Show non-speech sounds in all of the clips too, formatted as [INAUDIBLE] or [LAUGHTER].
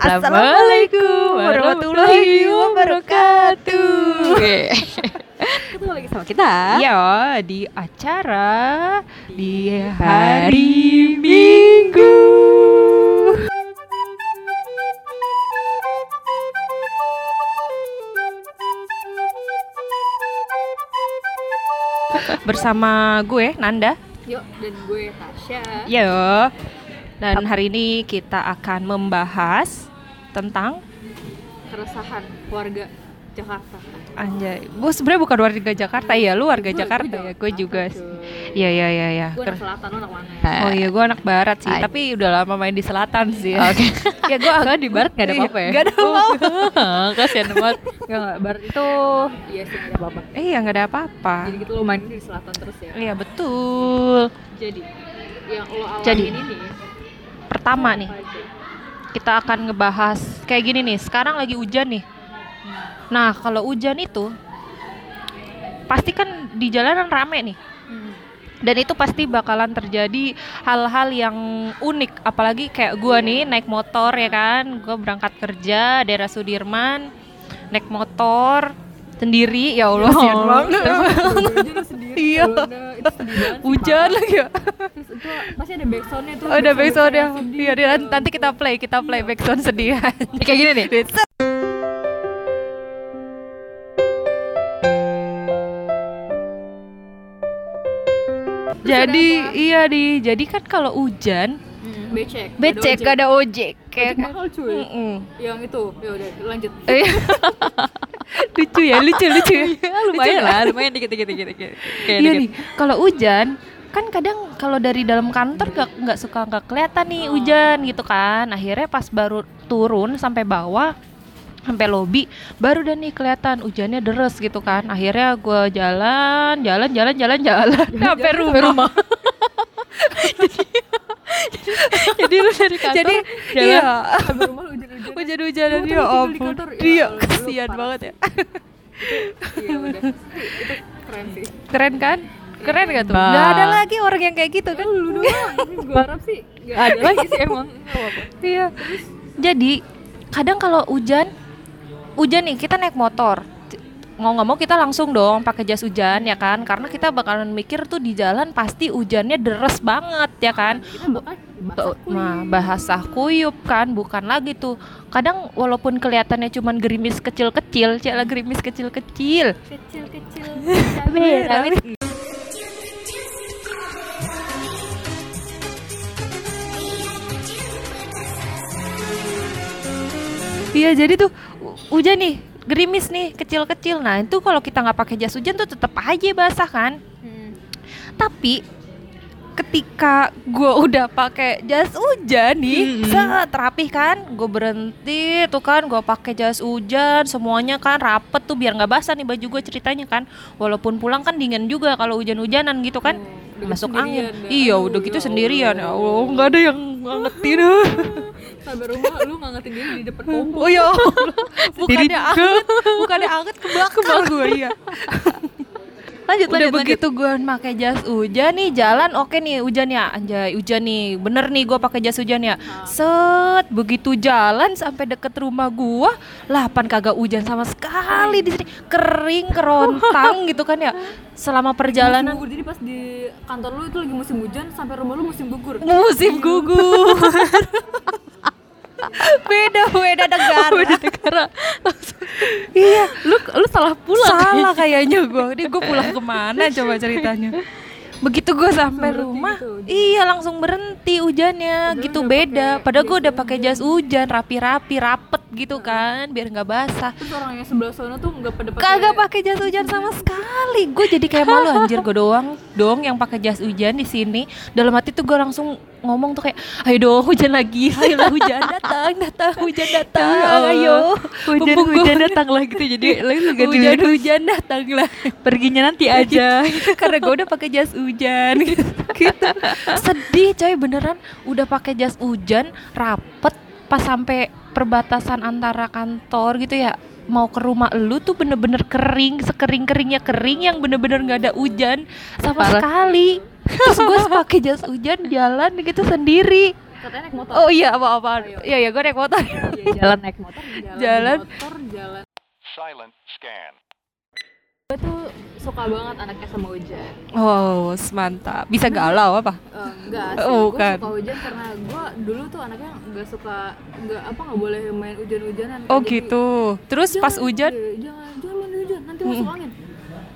Assalamualaikum warahmatullahi wabarakatuh. Ketemu lagi sama kita. Ya, di acara di hari Minggu. Bersama gue Nanda. Yuk, dan gue Tasya. Yo. Dan hari ini kita akan membahas tentang Keresahan warga Jakarta. Anjay, gue sebenarnya bukan warga Jakarta ya, lu warga Gue- Jakarta gue ya, gue juga. Iya iya iya iya. Gue anak selatan, lu anak mana? Oh iya, gue anak barat sih, Hai. tapi udah lama main di selatan sih. Oke. [LAUGHS] ya gue agak di barat nggak ada apa-apa ya? Gak ada apa-apa. [LAUGHS] Kasian banget. Enggak, enggak, barat itu iya sih enggak ada apa-apa. Eh iya nggak ada apa-apa. Jadi gitu lo main di selatan terus ya. Iya betul. Jadi yang lo awalin Jadi, ini Pertama apa nih, aja? Kita akan ngebahas kayak gini nih. Sekarang lagi hujan nih. Nah kalau hujan itu, pasti kan di jalanan rame nih. Hmm. dan itu pasti bakalan terjadi hal-hal yang unik apalagi kayak gua nih naik motor ya kan gua berangkat kerja daerah Sudirman naik motor sendiri ya Allah Oh, banget. [LAUGHS] [LAUGHS] Iya. Hujan lagi ya Terus itu pasti ada backsoundnya tuh. oh, ada backsound ya yang iya dia- nanti kita play kita play backsound sedih [LAUGHS] Kayak gini nih. jadi iya di jadi kan kalau hujan Hmm, becek. becek Ada gak ada ojek ojek. kayak Ojek mahal cuy. Mm-mm. Yang itu, ya udah lanjut. Lucu ya lucu lucu [LAUGHS] ya lumayan lah, lumayan dikit dikit dikit dikit. Kayak Iya dikit. nih, kalau hujan kan kadang kalau dari dalam kantor gak nggak suka nggak kelihatan nih Oh. hujan gitu kan. Akhirnya pas baru turun sampai bawah sampai lobi baru dan nih kelihatan hujannya deres gitu kan. Akhirnya gua jalan, jalan, jalan, jalan, jalan [LAUGHS] sampai rumah. [LAUGHS] Jadi lu dari kantor Jadi jalan. iya, Sampai rumah. Hujan-hujanan ya ampun. ya Iya, kasihan parah banget ya. Iya udah. Itu keren sih. Keren kan? Keren gak tuh? Bah. Gak ada lagi orang yang kayak gitu kan? Lu doang. Gue harap sih gak ada lagi sih emang. [LAUGHS] Nggak. Iya. Jadi kadang kalau hujan, hujan nih kita naik motor, mau nggak mau kita langsung dong pakai jas hujan ya kan? Karena kita bakalan mikir tuh di jalan pasti hujannya deres banget ya kan? Kita bakal Ba- Nah, bahasa kuyup kan, bukan lagi tuh. Kadang walaupun kelihatannya cuman gerimis kecil-kecil, cila gerimis kecil-kecil. kecil-kecil. [LAUGHS] Iya jadi tuh hu- hujan nih gerimis nih kecil-kecil. Nah itu kalau kita nggak pakai jas hujan tuh tetap aja basah kan. Hmm. Tapi ketika gue udah pakai jas hujan nih, Mm-mm. set rapih kan, gue berhenti tuh kan, gue pakai jas hujan, semuanya kan rapet tuh biar nggak basah nih baju gue ceritanya kan. Walaupun pulang kan dingin juga kalau hujan-hujanan gitu kan, Oh, masuk angin. dah. Iya Aduh, udah gitu ya sendirian ya Allah. Nggak ada yang ngangetin. [LAUGHS] [LAUGHS] Sampai rumah lu ngangetin diri di depan kompor. oh ya Allah, [LAUGHS] bukannya anget, bukannya anget kebakar gue iya. Lanjut Udah lanjut lanjut. begitu gue pakai jas hujan nih jalan oke nih hujan ya. Anjay hujan nih. Bener nih gue pakai jas hujan ya. Set begitu jalan sampai deket rumah gua lapan kagak hujan sama sekali di sini. Kering kerontang [LAUGHS] gitu kan ya. Selama Musim perjalanan gugur. Jadi pas di kantor lu itu lagi musim hujan sampai rumah lu musim gugur. musim gugur [LAUGHS] beda beda negara. Beda negara. iya Lu lu salah pulang. salah kayaknya gue ini gue pulang ke mana coba ceritanya? Begitu gue sampai rumah gitu iya langsung berhenti hujannya. Gitu beda. pakai padahal gue udah pakai jas hujan rapi-rapi rapet gitu kan biar nggak basah. Terus orang yang sebelah sana tuh nggak pada pakai kagak pakai jas hujan sama sekali. Gue jadi kayak malu anjir gue doang dong yang pakai jas hujan di sini. Dalam hati tuh gue langsung ngomong tuh kayak ayo dong hujan lagi. [LAUGHS] Ayolah hujan. Datang datang hujan datang. Ayo hujan Mumpung gua- hujan [LAUGHS] datang lah gitu. Jadi lagi ganti hujan hujan datanglah perginya nanti aja. [LAUGHS] karena gue udah pakai jas hujan. Gitu. sedih coy beneran. Udah pakai jas hujan rapet. Pas sampai perbatasan antara kantor gitu ya mau ke rumah lu tuh bener-bener kering sekering keringnya kering yang bener-bener nggak ada hujan sama Parah. sekali terus gue [LAUGHS] pakai jas hujan jalan gitu sendiri katanya naik motor Oh iya apa-apa. Iya ya gue naik motor. Iya, jalan naik motor jalan, di [LAUGHS] Jalan. motor jalan Silent scan. Gue tuh suka banget anaknya sama hujan Oh mantap. Bisa galau apa? Eh, enggak sih, Oh, gue suka hujan karena gue dulu tuh anaknya nggak suka nggak apa nggak boleh main hujan-hujanan Oh Jadi, gitu. Terus pas "Jangan, hujan? iya, jangan jangan main hujan nanti masuk angin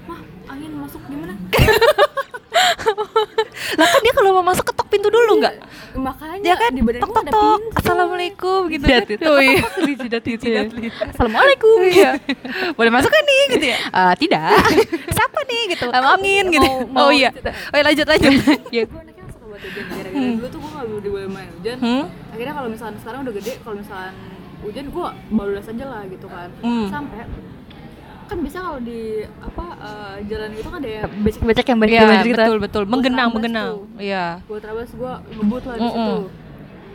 mah angin masuk gimana [LAUGHS] Lah kan dia kalau mau masuk ketok pintu dulu nggak? makanya Ya kan? di badan Tok tok ada tok. Assalamualaikum gitu. Jidat kan. itu. Iya. Jidat itu. Jidat. Assalamualaikum. Iya. [LAUGHS] Boleh masuk kan nih gitu ya? Ah, tidak. [LAUGHS] Siapa nih gitu? Angin gitu. Oh iya. Oh iya, lanjut lanjut. Ya, hujan gara-gara dulu tuh gue nggak boleh main hujan Hmm? akhirnya kalau misalnya sekarang udah gede kalau misalnya hujan gue bablas aja lah gitu kan Hmm. sampai kan bisa kalau di apa eh, jalan itu kan ada ya becek-becek yang Iya, banjir gitu. betul betul. Menggenang menggenang. Iya. gue terabas gue ngebut lah di situ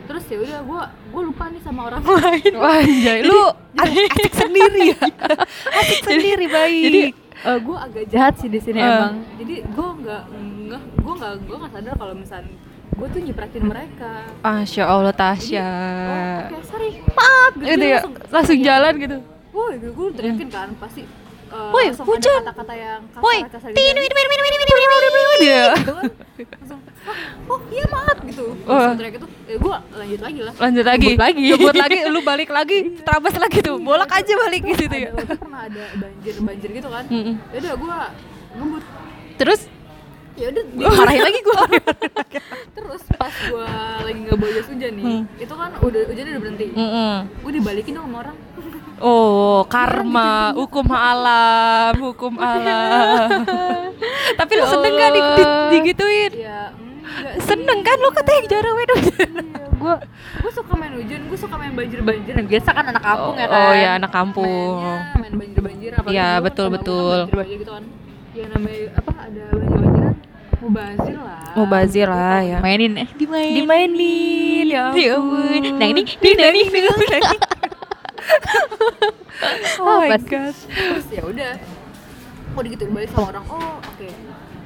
terus ya udah gue gue lupa nih sama orang [LAUGHS] lain Wah, anjay. Lu asik sendiri ya. [LAUGHS] Asik sendiri baik. jadi gue agak jahat sih di sini Eh. emang jadi gue nggak nggak gue nggak gue nggak sadar kalau misalnya gue tuh nyipratin mereka Masya Allah Tasya. oh, oke sorry maaf gitu, Gitu ya, langsung, langsung jalan gitu. Woi, gue teriakin kan pasti uh, Woi, hujan. Kata-kata yang Woi, tinu itu minum minum minum minum minum gitu kan. Langsung, oh, oh iya maaf gitu. Langsung teriak eh, itu, ya gue lanjut lagi lah. Lanjut lagi. Buat lagi. [LAUGHS] Buat lagi, lu balik lagi, iya. terabas lagi tuh. Iya. Bolak aja balik gitu ya. pernah ada banjir-banjir gitu kan. Ya udah gue ngebut. Terus ya udah marahin lagi gue [LAUGHS] terus pas gue lagi nggak bojas hujan nih hmm. itu kan udah hujan udah berhenti mm -hmm. gue dibalikin dong sama orang Oh, karma, hukum alam, hukum alam. [LAUGHS] Tapi lu seneng gak di, di, digituin? Ya enggak. Seneng kan lu katanya jarang main hujan. Iya, gue gue suka main hujan, gue suka main banjir banjir. Biasa kan anak kampung ya Oh, kan. oh ya anak kampung. Mainnya main banjir banjir apa Iya, betul, betul. banjir banjir gitu kan. Ya namanya apa ada banjir banjiran mubazir lah. Mubazir lah ya. Mainin eh dimainin. Dimainin ya Ya ampun. Nah, ini ini ini. [LAUGHS] Oh my god. Terus ya udah. Kok digituin balik sama orang. Oh, oke.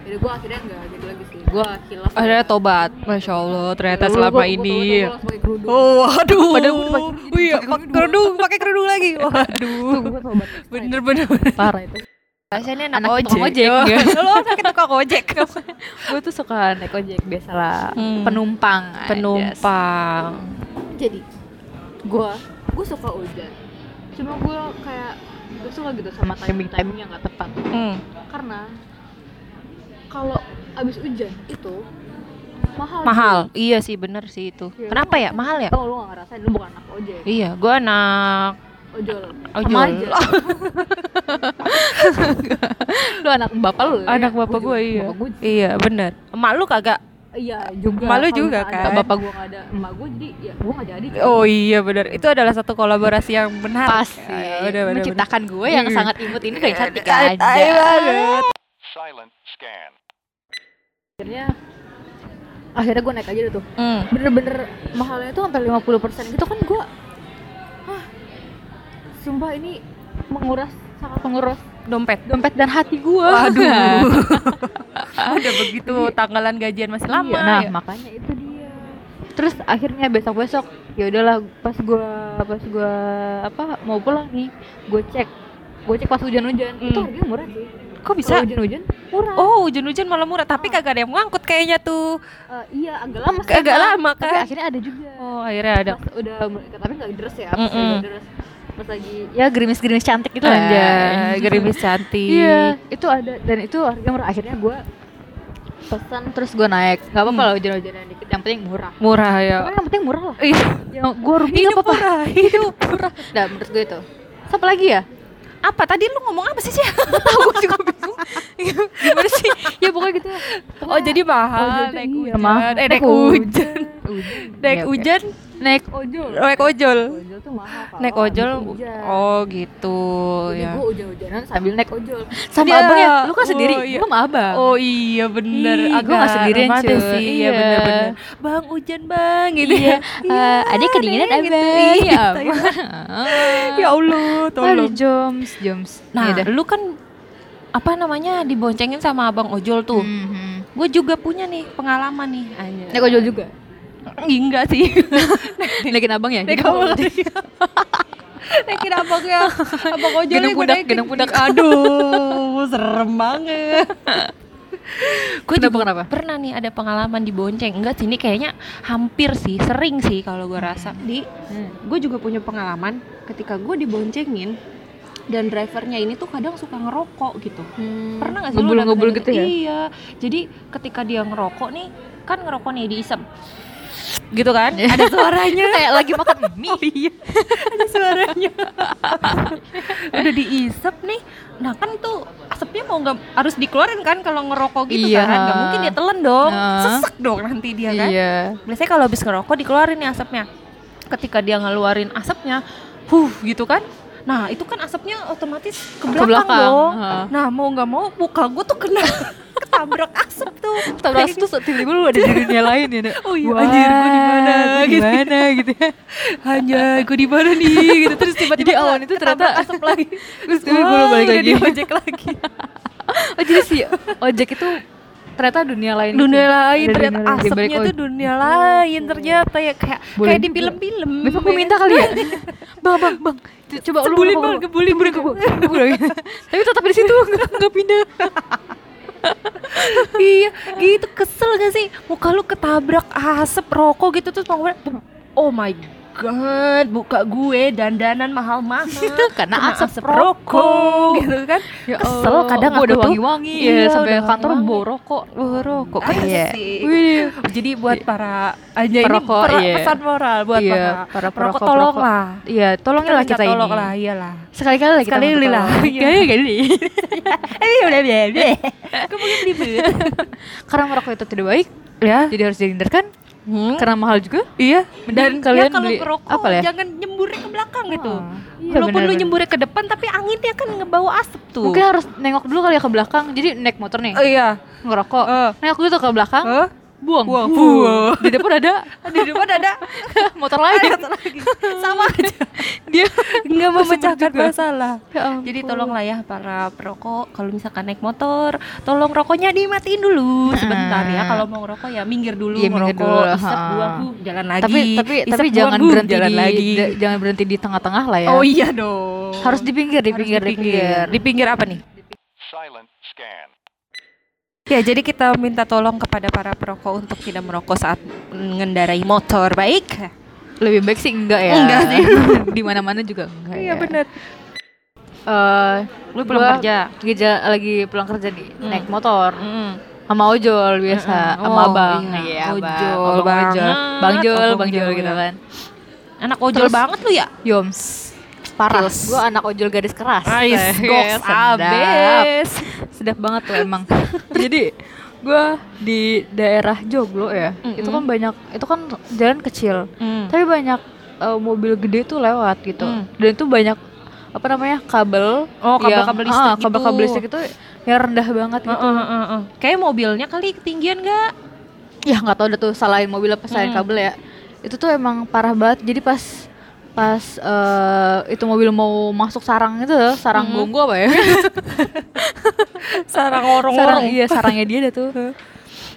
Jadi gue akhirnya nggak gitu lagi sih. Gue hilaf. Akhirnya tobat. Masya Allah, ternyata Ya, gua- selama gua- gua ini. gua kerudung. Oh, waduh. Padahal gua pakai- Oh iya, pakai kerudung. kerudung, pakai kerudung lagi. [LAUGHS] Waduh. Gua. Bener bener. Parah itu. Ini anak, Anak ojek. ojek, Oh, ya. Lo anak tukang ojek. [LAUGHS] [LAUGHS] Gue tuh suka naik ojek biasalah. Hmm. Penumpang. Penumpang. jadi gue gue suka hujan cuma gue kayak gue suka gitu sama timing timing yang gak tepat Hmm. karena kalau abis hujan itu mahal Mahal. Iya sih, bener sih itu. Iya, Kenapa ya? Mahal ya? oh lu gak ngerasain lu bukan anak ojek Iya, gua anak ojol ojol. Aja. [LAUGHS] lu anak bapak lu ya? anak bapak Gua gua juga- iya. bapak gua Iya, bener. Emak lu kagak? Iya juga Emak lu Kalau juga, kan? bapak gua gak ada emak gua jadi ya gua gak jadi Oh iya bener. Itu adalah satu kolaborasi yang benar. Pasti. Ya, bener, bener, Menciptakan gue yang Hmm. sangat imut ini kayak cantik bener. aja. Silent scan. akhirnya akhirnya gue naik aja deh tuh Hmm. bener-bener mahalnya tuh sampai 50% gitu kan gua ah sumpah ini menguras menguras Dompet. Dompet dan hati gue. Waduh. [LAUGHS] Udah begitu tanggalan gajian masih lama. Iya, nah ya. makanya itu dia terus akhirnya besok besok ya udahlah pas gua pas gua apa mau pulang nih gue cek gue cek pas hujan-hujan itu Hmm. harganya murah sih Kok bisa? Hujan-hujan murah Oh, hujan-hujan malah murah, tapi kagak ada yang ngangkut kayaknya tuh. Eh, iya agak lama sih Agak lama tapi kan. akhirnya ada juga Oh, akhirnya ada. Pas udah tapi nggak deres ya pas Mm-mm. lagi nggak deres pas lagi ya gerimis-gerimis cantik gitu lah. Anjay, [LAUGHS] gerimis cantik. Iya, itu ada dan itu harganya murah. Akhirnya gue pesan terus gue naik. Gak apa-apa Hmm. lah hujan-hujanan dikit. Yang penting murah. Murah ya. Pokoknya yang penting murah lah. Iya. Yang gue rugi gak apa-apa. murah, [LAUGHS] hidup murah. Nah, menurut gue itu. Siapa lagi ya? Apa tadi lu ngomong apa sih sih? [LAUGHS] Tahu juga bingung. Gimana sih? ya pokoknya gitu. Oh, jadi mahal Oh, jadi naik iya, hujan. mahal. Eh, naik Naik hujan. Naik Iya, hujan, Naik ojol. naik ojol. Ojol tuh mahal. kalau Naik ojol. hujan. Oh, gitu Jadi ya. gue hujan-hujanan sambil naik ojol. Sama Dia- abang ya, lu kan oh, sendiri, iya. lu sama abang. Oh iya bener, Ih, agak nggak sendirian, cuy. sih, iya Iya. bener-bener Bang hujan bang gitu Iya, ya eh, adik kedinginan Dek, abang. gitu. Ya Iya. [LAUGHS] Ya Allah, Aduh, tolong Joms, Joms. Nah, Yaudah. lu kan apa namanya diboncengin sama abang ojol tuh Mhm. Gue juga punya nih pengalaman nih. Naik ojol juga. Enggak sih. [LAUGHS] Naikin abang ya? Naik abang. [LAUGHS] Naikin abangnya. Abang ojol Gendong naikin. gendong pundak. Aduh, serem banget. [LAUGHS] Gue juga kenapa? pernah nih ada pengalaman di bonceng. Enggak sih, ini kayaknya hampir sih, sering sih kalau gue rasa. Di, gue juga punya pengalaman ketika gue diboncengin dan drivernya ini tuh kadang suka ngerokok gitu. Pernah gak sih lu Ngebul-ngebul dapetin gitu ya? Iya. Jadi ketika dia ngerokok nih, kan ngerokok nih diisep. Gitu kan? Ada suaranya. Kayak lagi makan mie. Oh iya, ada suaranya. Udah diisep nih. Nah kan itu asapnya mau nggak harus dikeluarin kan kalau ngerokok gitu Iya. kan? Nggak mungkin dia telan dong, Nah. sesek dong nanti dia kan. Iya. Biasanya kalau habis ngerokok dikeluarin nih asapnya. Ketika dia ngeluarin asapnya, huh gitu kan? Nah itu kan asapnya otomatis ke belakang, belakang, dong. heeh. Nah mau nggak mau muka gue tuh kena [LAUGHS] ketabrak asap tuh. Tabrak tuh tiba-tiba lu ada di dunia [LAUGHS] lain ya. Nak. Oh iya, Wah, anjir gue di mana? Gitu. mana gitu ya. [LAUGHS] hanya gue di mana nih gitu terus tiba-tiba Jadi awan itu ketabrak ternyata- asap lagi Terus tiba gue balik lagi. ojek lagi Oh jadi si ojek itu ternyata dunia lain. dunia lain Ada ternyata dunia asapnya tuh oj- dunia lain ternyata ya kayak Boleh kayak di film-film Besok gue minta kali ya. bang, bang, bang. Coba lu ngerokok, Bang, kebulin, kebulin, kebulin. [LAUGHS] Tapi tetap di situ. Nggak pindah. [LAUGHS] iya gitu. Kesel gak sih? Muka lu ketabrak asap rokok gitu terus mau ngomong, oh my god buka gue dandanan mahal-mahal [LAUGHS] Karena Kena asap rokok. gitu kan Ya Kesel kadang aku udah wangi-wangi Iya, ya sampai udah kantor bau rokok. Oh, rokok kan Iya. Wih. Jadi buat para aja ini Perokok, per- iya. pesan moral buat Iya, para para perokok perokok, tolonglah. Iya, tolongilah minta kita, tolong ini. lah, iyalah. Sekali-kali lah kita Sekali lah, tolong. iya. Sekali-kali. [LAUGHS] Eh, udah bebe. [LAUGHS] Kemudian ribet. Karena merokok itu tidak baik, ya. jadi harus dihindarkan. Hmm. Karena mahal juga. Iya. Dan kalian ya kalau beli ngerokok apa ya? jangan nyemburnya ke belakang gitu. Iya, Walaupun lu benar-benar. nyemburnya ke depan tapi anginnya kan ngebawa asap tuh. Mungkin harus nengok dulu kali ya ke belakang. Jadi naik motor nih, Oh iya. ngerokok. Eh. Nengok dulu tuh ke belakang, Hah? Buang. Buang. Buang. Di depan ada [LAUGHS] Di depan ada [LAUGHS] motor lain. satu lagi. Sama aja. [LAUGHS] Dia Nggak memecahkan juga. masalah. Ya ampun. Jadi tolonglah ya para perokok kalau misalkan naik motor, tolong rokoknya dimatiin dulu sebentar ya. Kalau mau ngerokok ya minggir dulu Iya, minggir ngerokok, dulu, isep buang, huh, jalan lagi. tapi tapi Isep, tapi buang, jangan huh, berhenti jalan di lagi. da- jangan berhenti di tengah-tengah lah ya. Oh iya dong. Harus di pinggir, di pinggir, di pinggir. Di pinggir apa nih? Silent scan. Ya, jadi kita minta tolong kepada para perokok untuk tidak merokok saat mengendarai motor, baik? Lebih baik sih enggak ya. Enggak sih. di mana-mana juga enggak Iya ya. benar. Eh, Lu pulang kerja. Geja lagi pulang kerja nih, Hmm. naik motor Mm. sama ojol biasa, Mm-mm. sama Oh, abang. iya. Iya, Ojol abang, abang banget. ojol. Bang Jol, Abang Bang Jol gitu ya. kan. Anak ojol Terus- banget lu ya? Yoms. Parah. Gue anak ojol garis keras. Ais, Eh, goks sedap. abis. Sedap banget tuh emang. [LAUGHS] Jadi gue di daerah Joglo ya, Mm-mm. itu kan banyak, itu kan jalan kecil, Mm. tapi banyak eh, mobil gede tuh lewat gitu, Mm. dan itu banyak apa namanya kabel, Oh, yang- kabel-kabel listrik ah, kabel-kabel gitu. listrik itu yang rendah banget gitu. Heeh, heeh, heeh. Kayak mobilnya kali ketinggian gak? Ya nggak tahu udah tuh salahin mobil apa salahin Mm. kabel ya. Itu tuh emang parah banget. Jadi pas pas eh, itu mobil mau masuk sarang itu sarang Mm. gonggo apa ya? [LAUGHS] Sarang sarang orang-orang. iya sarangnya dia dah tuh.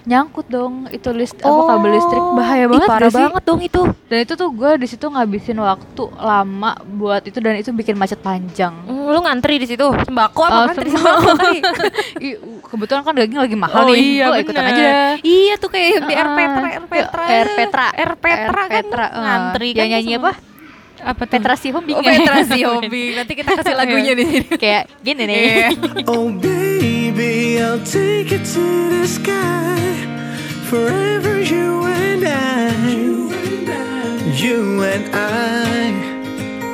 Nyangkut dong itu list Oh. apa kabel listrik bahaya Ih, banget parah gak sih? banget dong itu. Dan itu tuh gue di situ ngabisin waktu lama buat itu dan itu bikin macet panjang. Mm, lu ngantri di situ sembako apa Oh, ngantri sembako. [LAUGHS] Ih, kebetulan kan daging lagi mahal Oh nih. iya, Gua ikutan aja. Iya tuh kayak di Ah, R Petra, R Petra, R Petra. R Petra kan eh. ngantri kan Yang nyanyi apa? Apa tuh? Petra Sihombing. Oh, Petra si hobi. Nanti kita kasih lagunya di sini. [LAUGHS] Kayak gini nih. [LAUGHS] Oh baby, I'll take it to the sky. Forever you and I. You and I.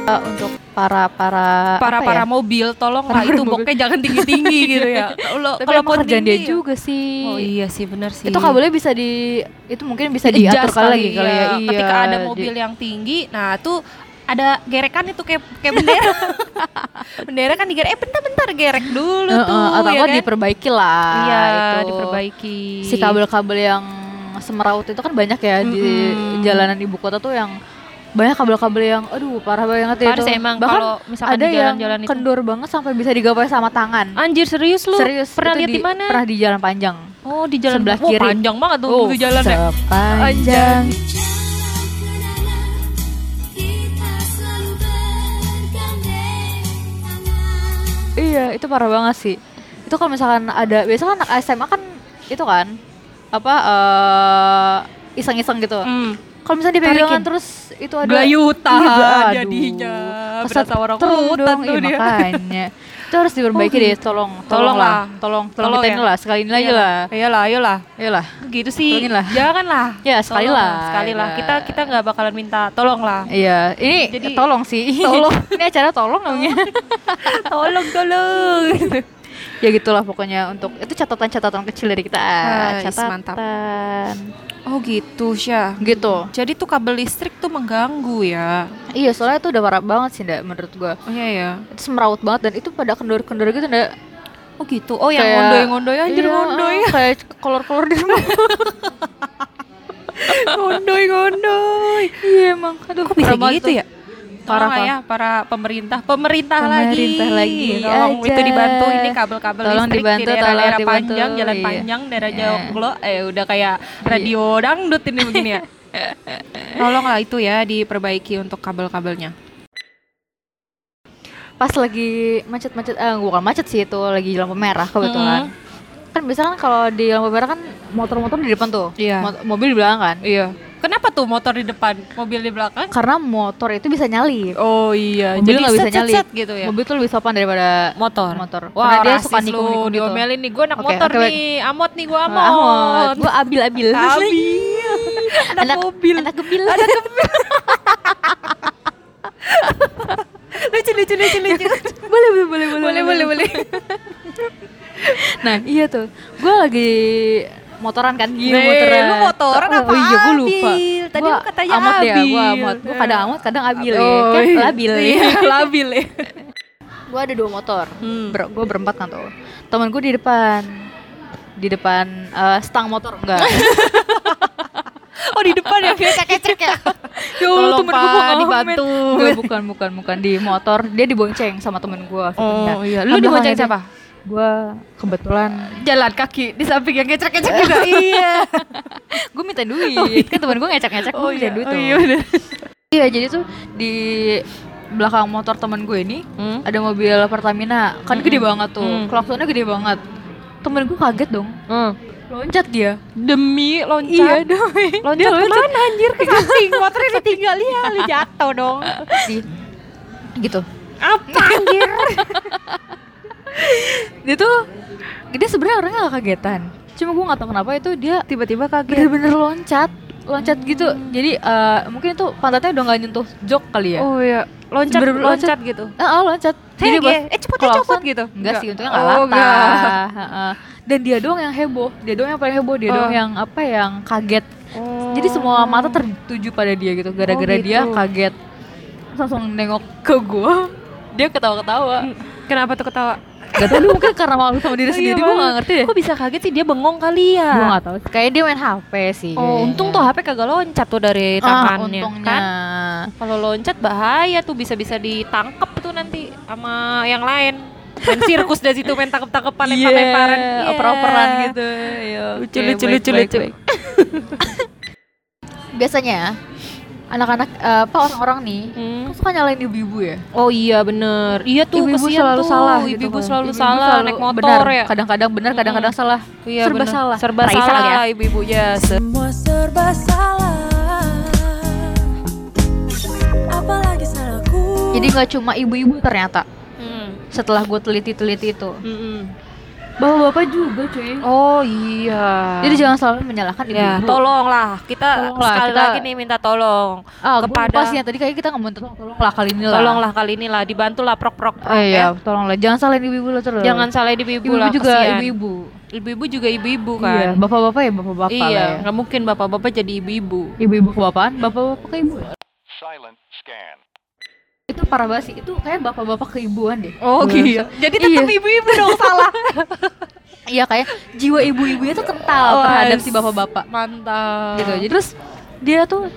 Uh, untuk para para para apa para ya? mobil tolonglah Para itu boknya jangan tinggi tinggi [LAUGHS] gitu ya kalau kalau kerjaan dia ya- juga sih. oh iya sih benar sih Itu kabelnya bisa di itu mungkin bisa diatur kali lagi kali ya. iya. Iya. ketika ada di- mobil yang tinggi nah tuh ada gerekan itu kayak kayak bendera [LAUGHS] bendera kan digerek eh bentar-bentar gerek dulu Heeh, tuh atau ya kan? diperbaiki lah. iya itu. diperbaiki Si kabel-kabel yang semeraut itu kan banyak ya di Mm-mm. jalanan ibu kota tuh yang banyak kabel-kabel yang aduh parah banget ya Parah itu. emang Bahkan kalau misalkan ada di jalan-jalan yang itu. kendor banget sampai bisa digapai sama tangan. anjir serius lu Serius pernah lihat di mana Pernah di jalan panjang. Oh, di jalan Sebelah oh, kiri. panjang banget tuh Oh, itu jalannya. sepanjang Iya, itu parah banget sih. Itu kalau misalkan ada, biasa kan anak SMA kan itu kan apa eh iseng-iseng gitu. Hmm. Kalau misalnya dipegangan Tarikin. terus itu ada Gayutan Iya, jadinya. Kesat terus dong, iya, makanya. [LAUGHS] Itu harus diperbaiki Oh, deh, tolong, Tolong tolong lah. lah, tolong, tolong Tolong kita ya. lah, sekali ini aja Iyalah. lah, Iyalah, ayolah. iyalah. Gitu sih. Tolongin lah. Jangan lah. Ya, sekali Tolong lah. Sekali lah. Kita kita nggak bakalan minta tolong lah. Iya, ini Jadi- tolong sih. Tolong. [LAUGHS] ini acara tolong namanya. [LAUGHS] tolong, tolong. ya gitulah pokoknya untuk itu catatan-catatan kecil dari kita. Guys, catatan. mantap. Oh gitu, Syah. Gitu. Jadi tuh kabel listrik tuh mengganggu ya. Iya, soalnya itu udah parah banget sih, Ndak, menurut gua. Oh iya ya. Itu semeraut banget dan itu pada kendor-kendor gitu, Ndak. Oh gitu. Oh yang ngondoy-ngondoy anjir Iya, ngondoy. [LAUGHS] Kayak kolor-kolor di rumah. [LAUGHS] ngondoy-ngondoy. iya, emang. Aduh, Kok bisa gitu tuh. ya? Parah, Parah ya para pemerintah, pemerintah, Pemerintah lagi. lagi Tolong aja. itu dibantu ini kabel-kabel Tolong listrik dibantu, di daerah-daerah tolong dibantu, panjang, jalan iya. panjang, daerah Iya. jauh lo eh udah kayak radio dangdut ini begini ya. [LAUGHS] Tolonglah itu ya diperbaiki untuk kabel-kabelnya. pas lagi macet-macet eh bukan macet sih itu lagi lampu merah kebetulan kan biasa kan kalau di lampu merah kan motor-motor di depan tuh Iya. Mot- mobil di belakang kan Iya. Kenapa tuh motor di depan, mobil di belakang? karena motor itu bisa nyalip Oh iya, Mobil jadi nggak bisa set, set, nyalip. set gitu ya. mobil tuh lebih sopan daripada motor. motor Wah, karena dia suka lu, nikung-nikung gitu diomelin nih. Gue anak Oke, motor baik. nih, amot nih gue Amot. amot. Gua abil-abil Abil. anak, anak mobil. anak gebil Ada kebil. [LAUGHS] lucu lucu lucu lucu. boleh boleh boleh boleh boleh boleh. nah iya tuh gue lagi motoran kan Iya, motoran lu motoran oh, apa iya gue lupa abil? Tadi Gua lu katanya amot ya gue abil. amot gue kadang amot kadang abil ya Oh, kan iya. labil ya Iya, [LAUGHS] labil ya. gue ada dua motor Hmm. Ber gue berempat kan tuh temen gue di depan di depan eh, stang motor enggak [LAUGHS] Oh di depan ya [LAUGHS] kecek-kecek ya. ya Allah, temen gue nggak dibantu. Bukan bukan bukan di motor dia dibonceng sama temen gue Oh iya, lu dibonceng siapa? Gue kebetulan Jalan kaki di samping yang kecek-kecek juga. [LAUGHS] iya. [LAUGHS] gue minta duit. Kan temen gue ngecek-ngecek gue minta duit tuh. Oh iya iya jadi tuh di belakang motor temen gue ini Hmm? ada mobil Pertamina. Kan gede banget tuh. Hmm. klaksonnya gede banget. Temen gue kaget dong. Hmm. loncat dia. Demi loncat. iya dong [LAUGHS] Loncat Dia ke mana anjir? Ke samping. Motornya ditinggal ya lu jatuh dong. Di- gitu. Apa anjir [LAUGHS] dia tuh dia sebenarnya orangnya gak kagetan. Cuma gue gak tahu kenapa itu dia tiba-tiba kaget. bener-bener loncat loncat gitu. Jadi eh, mungkin itu pantatnya udah gak nyentuh jok kali ya? Oh iya. Loncat Bener-bener loncat. gitu? Ah, ah, loncat. Jadi pas eh cepet cepet gitu? enggak sih untungnya Oh, gak latah [LAUGHS] dan dia doang yang heboh. Dia doang yang paling heboh. Dia Oh. doang yang apa yang kaget. Oh. jadi semua mata tertuju pada dia gitu. Gara-gara Oh, dia gitu. kaget. Terus langsung nengok ke gua. [LAUGHS] Dia ketawa-ketawa. Kenapa tuh ketawa gak tau mungkin karena malu sama diri Iya sendiri gua gak ngerti deh kok bisa kaget sih dia bengong kali ya gua gak tahu kayak dia main HP sih Oh, kayaknya. untung tuh HP kagak loncat tuh dari ah, tangannya untungnya kan. Kalau loncat bahaya tuh bisa-bisa ditangkap tuh nanti sama yang lain. Main sirkus dari situ main tangkep-tangkepan [LAUGHS] Iya, lempar-lemparan. Iya. oper-operan gitu Iya, Lucu, oke, lucu, baik, lucu, baik, lucu. baik. [LAUGHS] biasanya anak-anak eh, apa orang-orang nih Hmm. kan suka nyalain ibu-ibu ya Oh iya bener Iya tuh ibu-ibu selalu tuh. salah gitu Ibu-ibu kan. selalu Ibu-ibu salah selalu naik motor benar. ya kadang-kadang benar kadang-kadang salah Iya, serba bener. salah Serba Raisa salah ya ibu-ibu ya Se- Semua serba salah Apalagi salahku jadi nggak cuma ibu-ibu ternyata Hmm. setelah gue teliti-teliti itu Mm-mm. Bapak-bapak juga cuy Oh iya jadi jangan selalu menyalahkan ibu-ibu Ya, tolonglah kita Tolonglah, sekali kita- lagi nih minta tolong ah, kepada- yang tadi kayak kita ngomong tolong tolonglah kali ini lah Tolonglah kali ini lah dibantu lah prok prok oh iya tolonglah jangan salahin ibu-ibu lah terus Jangan salah ibu-ibu ibu-ibu lah juga kasihan. ibu-ibu Ibu-ibu juga ibu-ibu iya kan. bapak-bapak ya bapak-bapak lah Iya, ya. nggak mungkin bapak-bapak jadi ibu-ibu. ibu-ibu kebapaan bapak-bapak ke ibu Silent scan. Itu parah banget sih itu kayak bapak-bapak keibuan deh Oh gitu. Jadi tetap Iya. ibu-ibu dong salah. [LAUGHS] iya kayak jiwa ibu-ibunya tuh kental Oh, terhadap si bapak-bapak Mantap. gitu jadi terus dia tuh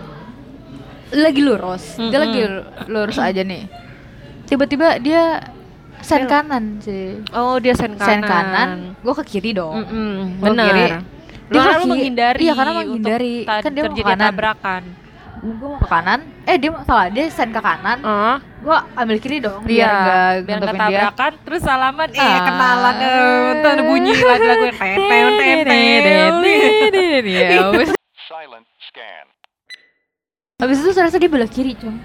lagi lurus dia Mm-mm. lagi lurus aja nih tiba-tiba dia sen kanan sih. Oh, dia sen kanan. Sen kanan, gue ke kiri dong. Mm-mm, Gua benar. kiri. Dia Dia karena menghindari. Iya, karena menghindari. Kan dia mau ke kanan. tabrakan. Gue mau ke kanan. Eh dia salah dia sen ke kanan. Ah, Gue ambil kiri dong. iya, Biar gak biar nggak gantungin dia. tabrakan, terus salaman, eh Ah. kenalan, eh, ntar ada bunyi lagu-lagu yang tetel, tetel. Iya, wes. Silent scan. Habis itu ternyata dia belok kiri, cung.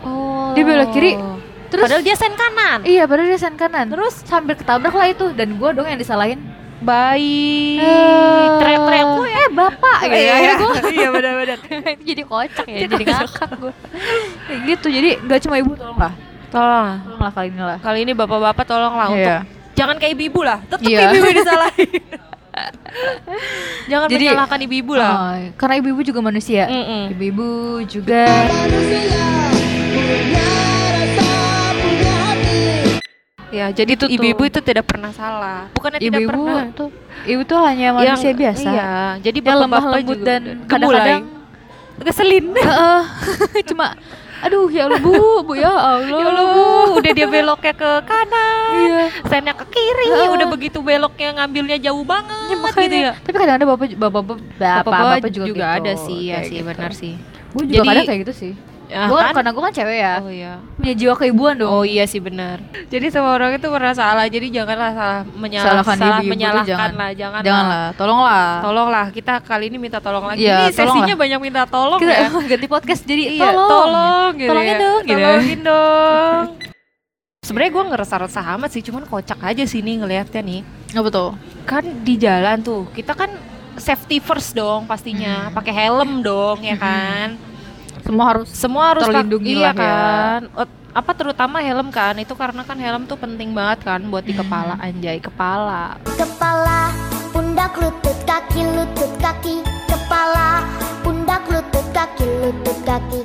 Oh. Dia belok kiri. Terus Padahal dia sen kanan. Iya, padahal dia sen kanan. Terus sambil ketabrak lah itu dan gue dong yang disalahin. Baik. Eh, Teriak-teriak gue eh bapak gitu. Iya, Akhirnya gua [LAUGHS] iya benar-benar. [LAUGHS] jadi kocak ya, jadi ngakak gue. Kayak gitu. Jadi nggak cuma ibu tolong lah. Tolong. Tolong lah kali ini lah. Kali ini bapak-bapak tolonglah untuk Iya. jangan kayak ibu-ibu lah. Tetap Iya. ibu-ibu disalahin. [LAUGHS] jangan Jadi- menyalahkan ibu-ibu lah. Oh, karena ibu-ibu juga manusia. Mm-mm. Ibu-ibu juga Ya, jadi Itu tuh. ibu-ibu itu tidak pernah salah. Tidak ibu-ibu pernah. tuh ibu tuh hanya manusia Yang- biasa. Iya, jadi Yang lemah lembut juga dan kadang-kadang ngeselin. Heeh. [LAUGHS] cuma aduh ya Allah bu, bu ya Allah. Ya Allah bu, udah dia beloknya ke kanan, Iya. sennya ke kiri, Heeh. udah begitu beloknya ngambilnya jauh banget Ya, makanya. gitu ya. Tapi kadang-kadang bapak bapak bapak, bapak, bapak juga, gitu. ada sih, ya Kayak sih, gitu. benar sih. Gue juga Jadi- kadang kayak gitu sih. Ya, Gua kan, karena gue kan cewek ya, Oh iya. punya jiwa keibuan dong. Oh iya sih benar. Jadi semua orang itu pernah salah. Jadi janganlah salah menyalah, Salahkan salah tuh menyalahkan jangan. lah, jangan. Janganlah, tolonglah. Tolonglah kita kali ini minta tolong lagi. Iya, ini sesinya tolonglah. banyak minta tolong Kita ya. ganti podcast jadi Iya, tolong. tolong gitu Tolongin ya. dong, gitu. Tolongin dong. Sebenarnya gue ngerasa-rasa amat sih, cuman kocak aja sih nih ngelihatnya nih. Apa tuh? Kan di jalan tuh, kita kan safety first dong pastinya, Hmm. pakai helm dong ya kan. Semua harus Semua harus Terlindungi iya lah ya. kan. Apa terutama helm kan, itu karena kan helm tuh penting banget kan buat di Hmm. kepala anjay, kepala. Kepala, pundak, lutut, kaki, lutut, kaki Kepala, pundak, lutut, kaki, lutut, kaki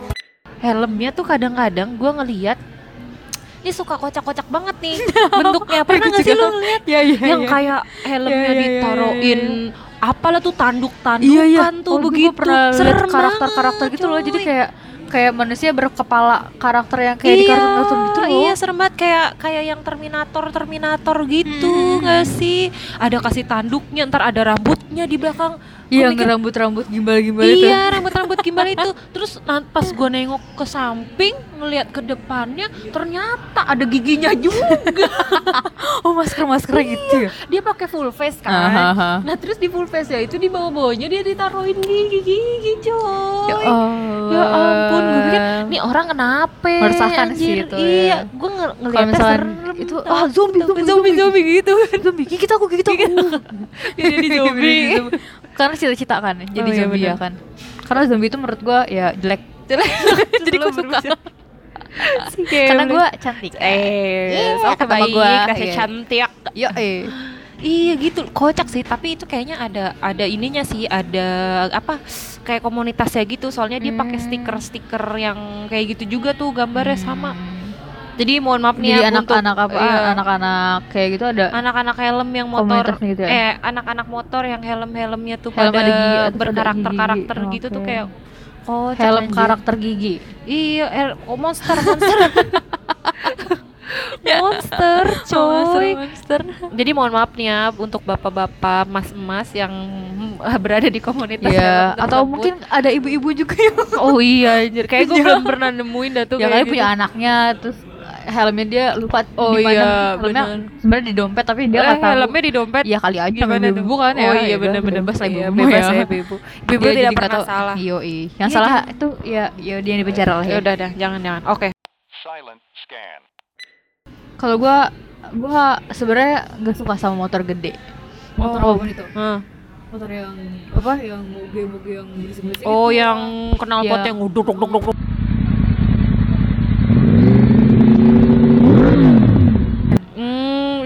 Helmnya tuh kadang-kadang gue ngeliat ini suka kocak-kocak banget nih [LAUGHS] bentuknya. Pernah nggak sih lu ngeliat Iya iya. yang kayak helmnya iya, iya, ditaruhin apalah tuh tanduk-tandukan iya iya. tuh Oh, begitu. pernah lihat karakter-karakter banget, gitu loh. Jadi kayak kayak manusia berkepala karakter yang kayak di iya, kartun-kartun gitu loh. Iya serem banget kayak kayak yang Terminator Terminator gitu Hmm. nggak sih? Ada kasih tanduknya, ntar ada rambutnya di belakang. Iya, rambut-rambut gimbal-gimbal itu. Iya rambut-rambut gimbal itu Terus pas gue nengok ke samping Ngeliat ke depannya Ternyata ada giginya juga [LAUGHS] Oh, masker-masker gitu ya. Dia pakai full face kan Ahaha. Nah terus di full face ya itu di bawah-bawahnya dia ditaruhin gigi-gigi coy Ya Allah. Ya ampun, gue pikir nih orang kenapa? Meresahkan sih anjir?" itu, Iya, ya. gue ng ngeliatnya serem. itu ah zombie zombie zombie, zombie gitu kan. [LAUGHS] zombie gigit aku gigit aku [LAUGHS] jadi zombie. Karena cita-cita kan jadi Oh, iya, zombie ya kan karena zombie itu menurut gua ya jelek [LAUGHS] [LAUGHS] jadi gua suka. [LAUGHS] karena gua cantik eh, oke kata baik, gua, kasih iya. cantik. ya eh Iya gitu, kocak sih. Tapi itu kayaknya ada ada ininya sih, ada apa kayak komunitasnya gitu. Soalnya dia pakai Hmm. stiker-stiker yang kayak gitu juga tuh gambarnya sama. Jadi mohon maaf nih ya anak-anak apa iya, anak-anak kayak gitu ada anak-anak helm yang motor gitu ya eh anak-anak motor yang helm-helmnya tuh Helm pada gigi, berkarakter-karakter gitu tuh Oke. kayak kocak helm karakter gigi Iya, el- oh, monster, [LAUGHS] monster. monster, coy. monster Jadi mohon maaf nih ya untuk bapak-bapak, mas-mas yang [LAUGHS] berada di komunitas ya helm atau tersebut. mungkin ada ibu-ibu juga yang oh iya anjir, kayak gue Iya. [LAUGHS] belum pernah nemuin dah tuh yang kayak kali punya gitu. anaknya terus helmnya dia lupa Oh di mana iya, helmnya bener. sebenarnya di dompet tapi dia Eh, nggak tahu helmnya di dompet. Iya kali aja Gimana tuh? ibu kan ya. Oh iya Ya udah, benar-benar bebas lah Iya, ibu. bebas ya ibu. Ibu Dia tidak pernah tahu. salah. Yoi. Yang Iya, salah itu ya ya dia yang dipenjara lah Ya ya. udah dah, jangan jangan. Oke. Silent scan. Kalau gua gua sebenarnya nggak suka sama motor gede. Motor Oh. apa pun itu. Hah. Motor yang apa? Yang moge-moge yang berisik-berisik. Oh, itu. yang kenal pot Iya. yang nguduk duk duk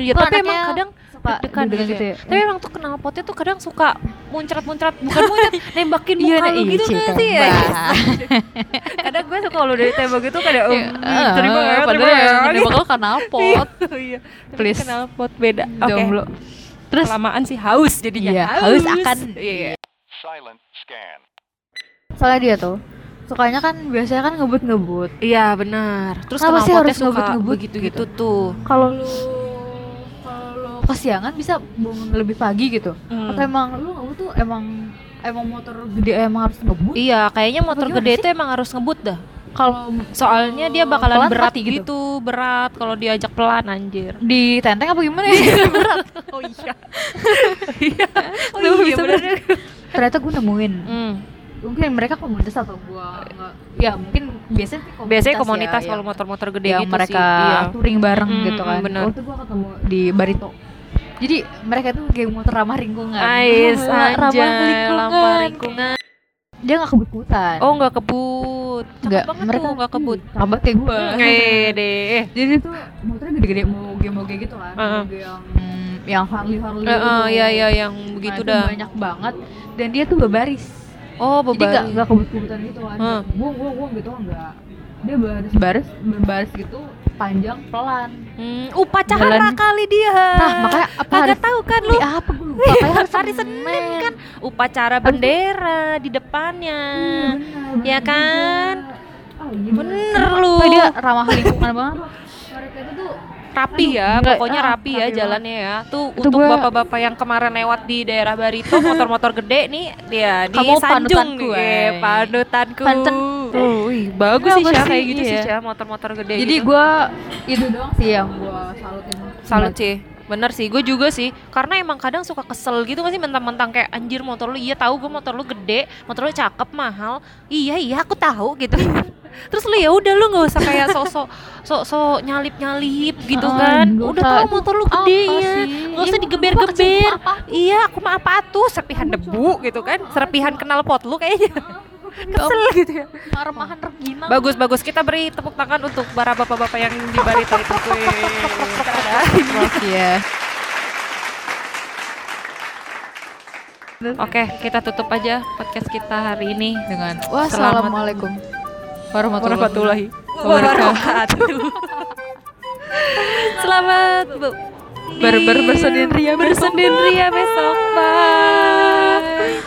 iya tapi emang kadang suka gitu, gitu ya. ya. Tapi emang tuh kenal potnya tuh kadang suka muncrat-muncrat, bukan [LAUGHS] muncrat, nembakin Iya, muka nah, lu iya, gitu nggak sih ya? [LAUGHS] kadang gue suka kalau dari tembak itu kayak um, terima ya, terima padahal ya. yang nembak lo kenal [LAUGHS] pot. Iya, Please. kenal pot beda. Oke. Jomblo. Terus Kelamaan sih haus jadinya. Iya, haus akan Iya. Silent scan. soalnya dia tuh sukanya kan biasanya kan ngebut-ngebut. Iya benar. Terus Kenapa sih harus suka ngebut-ngebut begitu-gitu gitu? tuh. Kalau lu kalau lu kesiangan bisa bangun lebih pagi gitu. Hmm. Atau emang lu ngebut tuh emang emang motor gede emang harus ngebut? Iya, kayaknya motor gede sih? itu emang harus ngebut dah. Kalau Soalnya dia bakalan Pelan berat gitu. gitu. berat kalau diajak pelan anjir. di tenteng apa gimana ya? Berat. Oh iya. Iya. Oh Lu iya bisa benar. Ternyata gue nemuin. Hmm. Mungkin mereka komunitas atau gua nggak- ya mungkin biasanya komunitas Biasanya ya, komunitas ya. kalau motor-motor gede yang gitu mereka sih. Iya. touring bareng gitu mm, kan. bener. Waktu gua ketemu di Barito. Jadi mereka tuh kayak motor ramah lingkungan. Ais, [LAUGHS] ramah anjay, lingkungan. ramah lingkungan. Dia nggak kebut-kebutan. Oh, nggak kebut. Cakep Nggak, banget mereka tuh, nggak kebut. Sahabat kayak gua. [LAUGHS] Eh, deh. Jadi tuh motornya gede-gede moge-moge gitu kan. Heeh. Moge yang yang Harley Harley. Eh, eh, iya iya yang begitu dah. banyak banget dan dia tuh berbaris. Oh, Jadi nggak bebaris. nggak kebut-kebutan gitu kan. Heeh. Buang buang buang gitu enggak. Dia baris baris berbaris gitu panjang pelan. Hmm, upacara Jalan- kali dia. Nah, makanya apa hari tahu kan lu? Apa gue lupa kayak hari, Hari Senin kan upacara bendera di depannya. Ya kan? Oh, iya Bener lu. Oh, dia ramah lingkungan banget. Mereka itu tuh Rapi ya, Aduh, gila. pokoknya Ah, rapi ya jalannya ya. Tuh Itu untuk bapak-bapak yang kemarin lewat di daerah Barito [LAUGHS] motor-motor gede nih dia di Kamu Sanjung panutanku, nih. eh. panutanku. Panutan. Oh, wih, bagus sih sih, kayak gitu sih iya. Syah, motor-motor gede Jadi gitu. gua itu doang sih yang gua salutin. Salut sih. Bener sih, gue juga sih. Karena emang kadang suka kesel gitu gak sih mentang-mentang kayak anjir motor lu. Iya tahu gue motor lu gede, motor lu cakep, mahal. Iya iya aku tahu gitu. [LAUGHS] Terus lu ya udah lu nggak usah kayak sok-sok sok-sok nyalip-nyalip gitu Ah, kan. nggak Udah Itu motor lu gede ya. sih? Nggak Iya, usah digeber-geber. gua kecil, Iya, aku mah apa tuh serpihan debu gitu kan. Serpihan kenal pot lu kayaknya. [LAUGHS] [LAUGHS] Kesel gitu ya. Remahan rengginang. Bagus bagus kita beri tepuk tangan untuk para bapak-bapak yang di barito [LAUGHS] itu. Ya. Oke, kita tutup aja podcast kita hari ini Dengan Selamat- wassalamualaikum warahmatullahi wabarakatuh. Selamat bu Ber- ber- bersendirian besok. bersendirian besok. Bye.